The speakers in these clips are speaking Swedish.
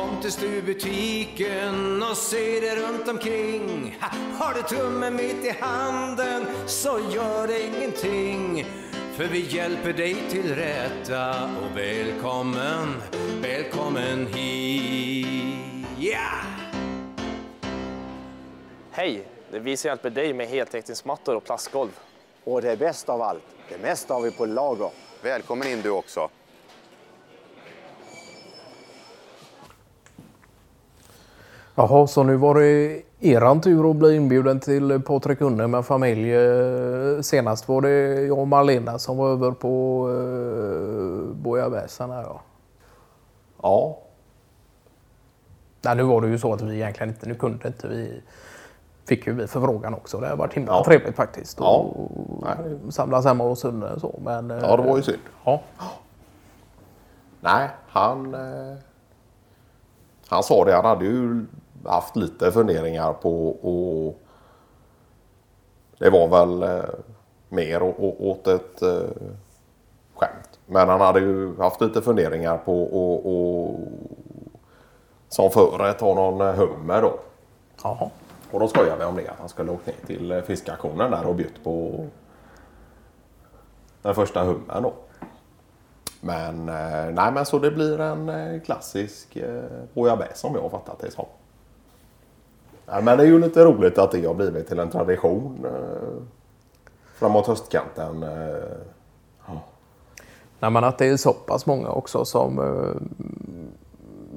Kom till stugbutiken och se dig runt omkring. Ha, har du tummen mitt i handen så gör det ingenting. För vi hjälper dig till rätta och välkommen, välkommen hit. Ja! Hej! Det är vi som hjälper dig med heltäckningsmattor och plastgolv. Och det bästa av allt, det mesta har vi på lager. Välkommen in du också. Jaha, så nu var det eran tur att bli inbjuden till Patrik Unne med familj. Eh, Senast var det jag och Marlena som var över på uh, Bojaväsen här ja. Ja, Nej, nu var det ju så att vi egentligen inte, nu kunde inte vi, fick ju vi förfrågan också. Det har varit himla Ja. trevligt faktiskt. Ja. Och samlas hemma hos Unne så. Men, eh, ja det var ju synd. Ja. Nej, han, eh, han sa det. Han hade ju haft lite funderingar på och det var väl eh, mer åt ett eh, skämt. Men han hade ju haft lite funderingar på och, och som förrätt ta någon eh, hummer då. Jaha. Och då skojade vi om det. Att han skulle åkt ner till eh, fiskaktionen där och bjudit på den första hummern då. Men eh, nej men så det blir en eh, klassisk eh, bouillabaisse som jag har fattat det som. Nej, men det är ju lite roligt att det har blivit till en tradition eh, framåt höstkanten. Eh, Nej, men att det är så pass många också som eh,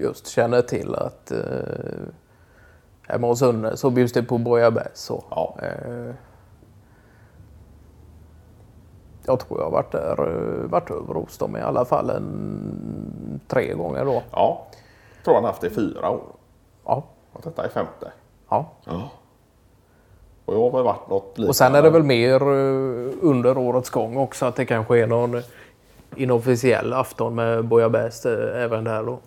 just känner till att eh, hemma hos Unne så bjuds det på bouillabaisse. Ja. eh, Jag tror jag har varit där, eh, varit över hos dem i alla fall en, tre gånger då. ja, tror han haft det i fyra år. Ja. Och detta är femte. Ja. Och jag har väl varit något liknande. Och sen är det väl mer eh, under årets gång också att det kanske är någon inofficiell afton med bouillabaisse eh, även där då.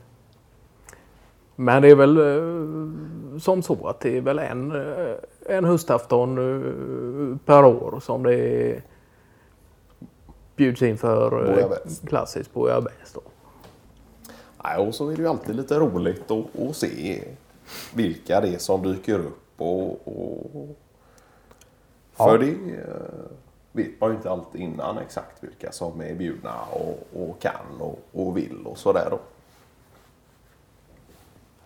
Men det är väl eh, som så att det är väl en, en höstafton per år som det bjuds in för Bouillabaisse. klassisk bouillabaisse. Nej, och så är det ju alltid lite roligt att, att se vilka det är som dyker upp. Och, och... För det eh, vet man ju inte alltid innan exakt vilka som är bjudna och, och kan och, och vill och sådär. Då.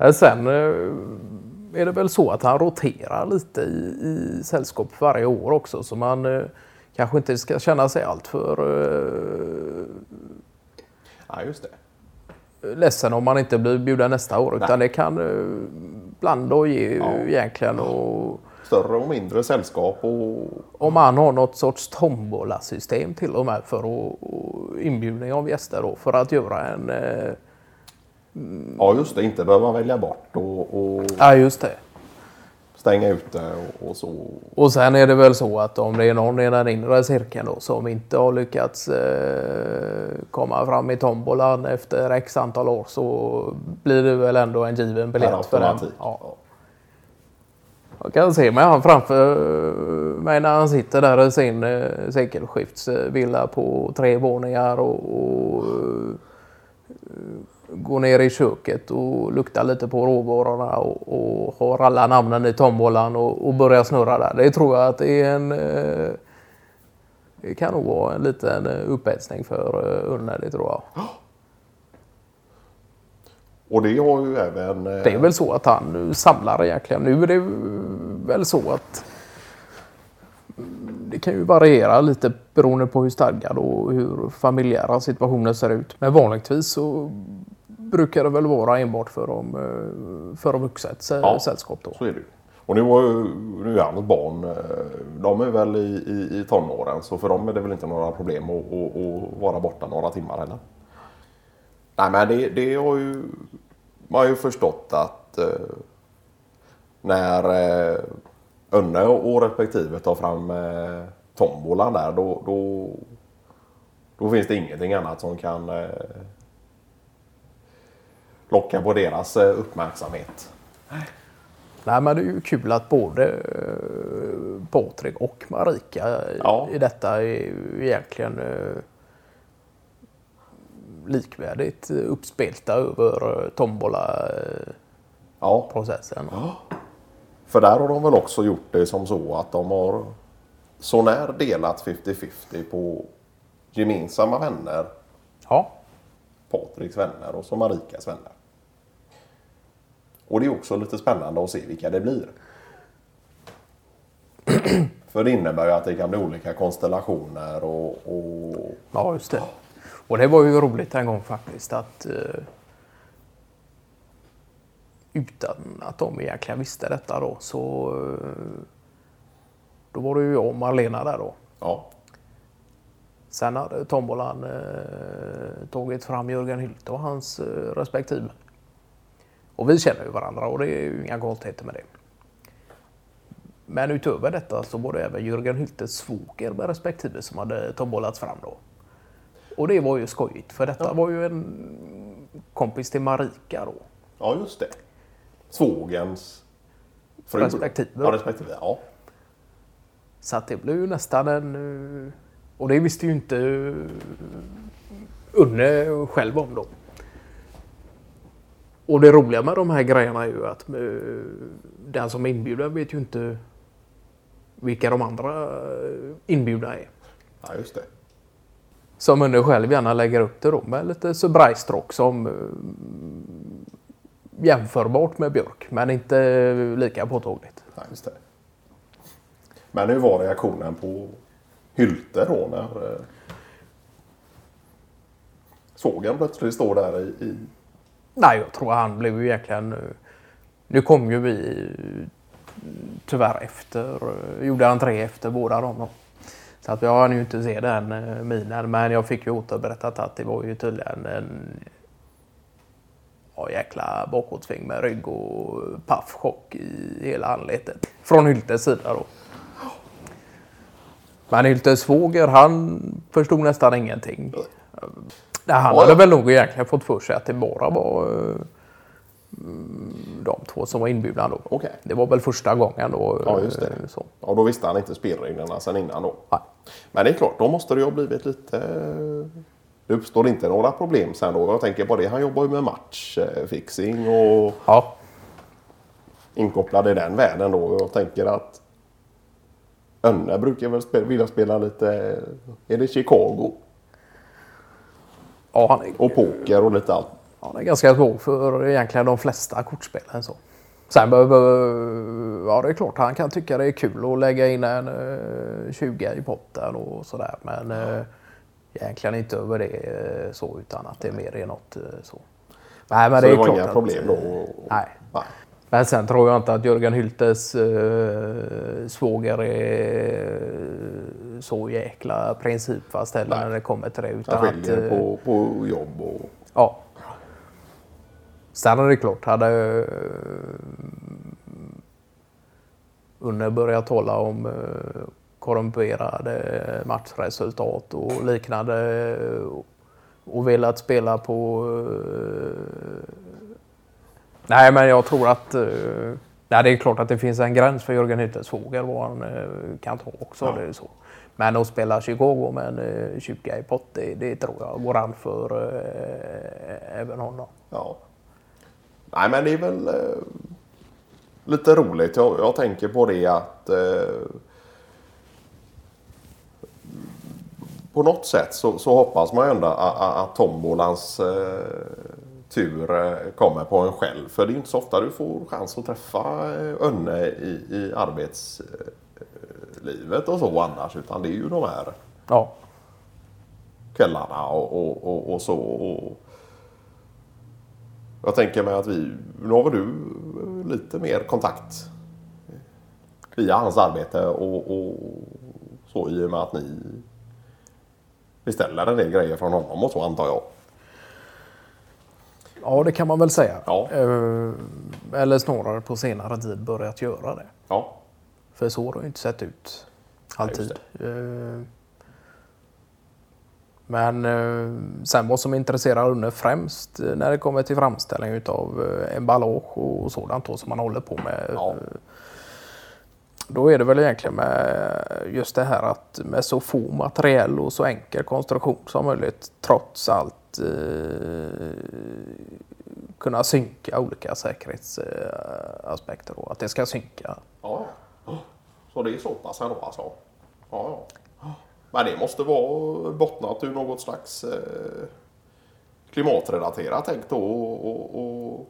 Eh, Sen eh, är det väl så att han roterar lite i, i sällskap varje år också så man kanske inte ska känna sig alltför Ja, just det. Ledsen om man inte blir bjuden nästa år utan det kan eh, blanda och ge Ja. egentligen. Och, Större och mindre sällskap och... om man har något sorts tombola-system till och med för att, inbjudning av gäster då, för att göra en... Eh, Ja, just det. Inte behöva välja bort och, och ja, just det. Stänga ute och, och så. Och sen är det väl så att om det är någon i den inre cirkeln då som inte har lyckats eh, komma fram i tombolan efter x antal år så blir det väl ändå en given biljett för den. Ja. Jag kan se mig han framför mig när han sitter där i sin eh, sekelskiftsvilla på tre våningar och, och går ner i köket och luktar lite på råvarorna och, och har alla namnen i tombolan och, och börjar snurra där. Det tror jag att det är en... Eh, det kan nog vara en liten eh, upphetsning för eh, Unne, det tror jag. Och det har ju även... eh, Det är väl så att han samlar egentligen. Nu är det väl så att det kan ju variera lite beroende på hur stadgad och hur familjära situationen ser ut. Men vanligtvis så brukar det väl vara enbart för de, eh, för de sä- Ja. sällskap då. Så är det. Och nu, nu är hans barn, eh, de är väl i, i, i tonåren så för dem är det väl inte några problem att, att, att vara borta några timmar heller. Nej men det, det har ju, man har ju förstått att eh, när Önne och respektive tar fram tombolan där då, då, då finns det ingenting annat som kan locka på deras eh, uppmärksamhet. Nej, men det är ju kul att både eh, Patrik och Marika i- Ja. i detta är egentligen eh, likvärdigt uppspelta över tombola-processen. Ja. För där har de väl också gjort det som så att de har så när delat 50-50 på gemensamma vänner, Ja, Patriks vänner och så Marikas vänner. Och det är också lite spännande att se vilka det blir. För det innebär ju att det kan bli olika konstellationer och, och ja just det. Och det var ju roligt en gång faktiskt att eh, utan att de egentligen visste detta då så eh, då var det ju jag och Marlena där då. ja, Sen hade tombolan eh, tagit fram Jörgen Hylte och hans eh, respektive. Och vi känner ju varandra och det är ju inga konstigheter med det. Men utöver detta så var det även Jörgen Hyltes svåger med respektive som hade tombolats fram då. Och det var ju skojigt för detta var ju en kompis till Marika då. ja just det. Svågens fru. Respektive. Ja, respektive. Ja. Så att det blev ju nästan en... eh, Och det visste ju inte eh, Unne själv om då. Och det roliga med de här grejerna är ju att eh, den som är inbjuden vet ju inte vilka de andra eh, inbjudna är. ja, just det. Som Unne själv gärna lägger upp det då med lite surprise-stråk som eh, jämförbart med Björk men inte lika påtagligt. Ja, just det. Men hur var reaktionen på Hylte då när eh, sågen plötsligt står där i, i Nej, jag tror han blev ju egentligen... Eh, nu kom ju vi eh, tyvärr efter. Eh, gjorde entré efter båda dem då. Så att jag hann ju inte se den minen. Men jag fick ju återberättat att det var ju tydligen en ja, jäkla bakåtsving med rygg och paff chock i hela anletet. Från Hyltes sida då. Men Hyltes svåger han förstod nästan ingenting. Nej, han Ja, hade väl nog egentligen fått för sig att det bara var eh, de två som var inbjudna då. Okej. Det var väl första gången då. Ja, just det. eh, Så. Ja, då visste han inte spelreglerna sen innan då. Nej. Men det är klart, då måste det ju ha blivit lite... Det uppstår inte några problem sen då. Jag tänker på det, han jobbar ju med matchfixing och Ja, inkopplad i den världen då. Jag tänker att Önne brukar väl spela, vilja spela lite... Är det Chicago? Ja han, är, Och poker och lite allt. han är ganska svår för egentligen de flesta kortspelen. Så. Sen behöver, ja det är klart han kan tycka det är kul att lägga in en eh, 20 i potten och sådär. Men eh, egentligen inte över det eh, så utan att det mer är något eh, så. Nej, men Så det är var klart inga att, problem då? eh, Nej. Nej. Men sen tror jag inte att Jörgen Hyltes eh, svåger är så jäkla principfast Nej. när det kommer till det. Utan att, skiljer eh, på, på jobb och... Ja. Sen är det klart, hade uh, Unne börjat tala om uh, korrumperade matchresultat och liknande eh, och velat spela på... eh, nej, men jag tror att... eh, nej, det är klart att det finns en gräns för Jörgen Hyttes fågel vad han eh, kan ta också. Ja. Det är så. Men att spela Chicago med en eh, uh, 20 i pott, det, det tror jag går an för eh, även honom. Ja. Nej men det är väl eh, lite roligt. Jag, jag tänker på det att eh, på något sätt så, så hoppas man ju ändå att, att, tombolans eh, tur kommer på en själv. För det är ju inte så ofta du får chans att träffa Önne i, i arbetslivet och så annars. Utan det är ju de här Ja, kvällarna och, och, och, och så. Och jag tänker mig att vi, nu har du lite mer kontakt via hans arbete och, och så i och med att ni beställer en del grejer från honom och så antar jag. ja det kan man väl säga. Ja. Eh, eller snarare på senare tid börjat göra det. Ja, För så har det inte sett ut alltid. just Eh, Men eh, sen vad som intresserar Unne främst eh, när det kommer till framställning utav emballage och sådant då, som man håller på med. Ja. Då är det väl egentligen med just det här att med så få materiell och så enkel konstruktion som möjligt trots allt eh, kunna synka olika säkerhetsaspekter. Då. Att det ska synka. Ja, ja. Så det är så pass ändå alltså? Ja, ja. Men det måste vara bottnat ur något slags eh, klimatrelaterat tänk då och, och, och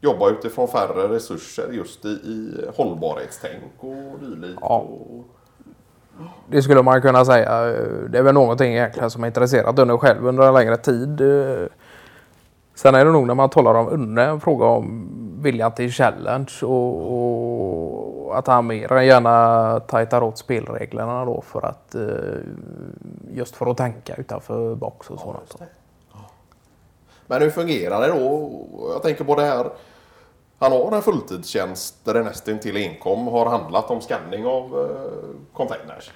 jobba utifrån färre resurser just i, i hållbarhetstänk och dylikt. Ja. Och, Det skulle man kunna säga. Det är väl någonting egentligen som har intresserat Unne själv under en längre tid. Sen är det nog när man talar om Unne en fråga om viljan till challenge och, och att han mer än gärna tajtar åt spelreglerna då för att eh, just för att tänka utanför box och sådant. Men hur fungerar det då? Jag tänker på det här. Han har en fulltidstjänst där det nästintill enkom har handlat om skanning av eh, containers.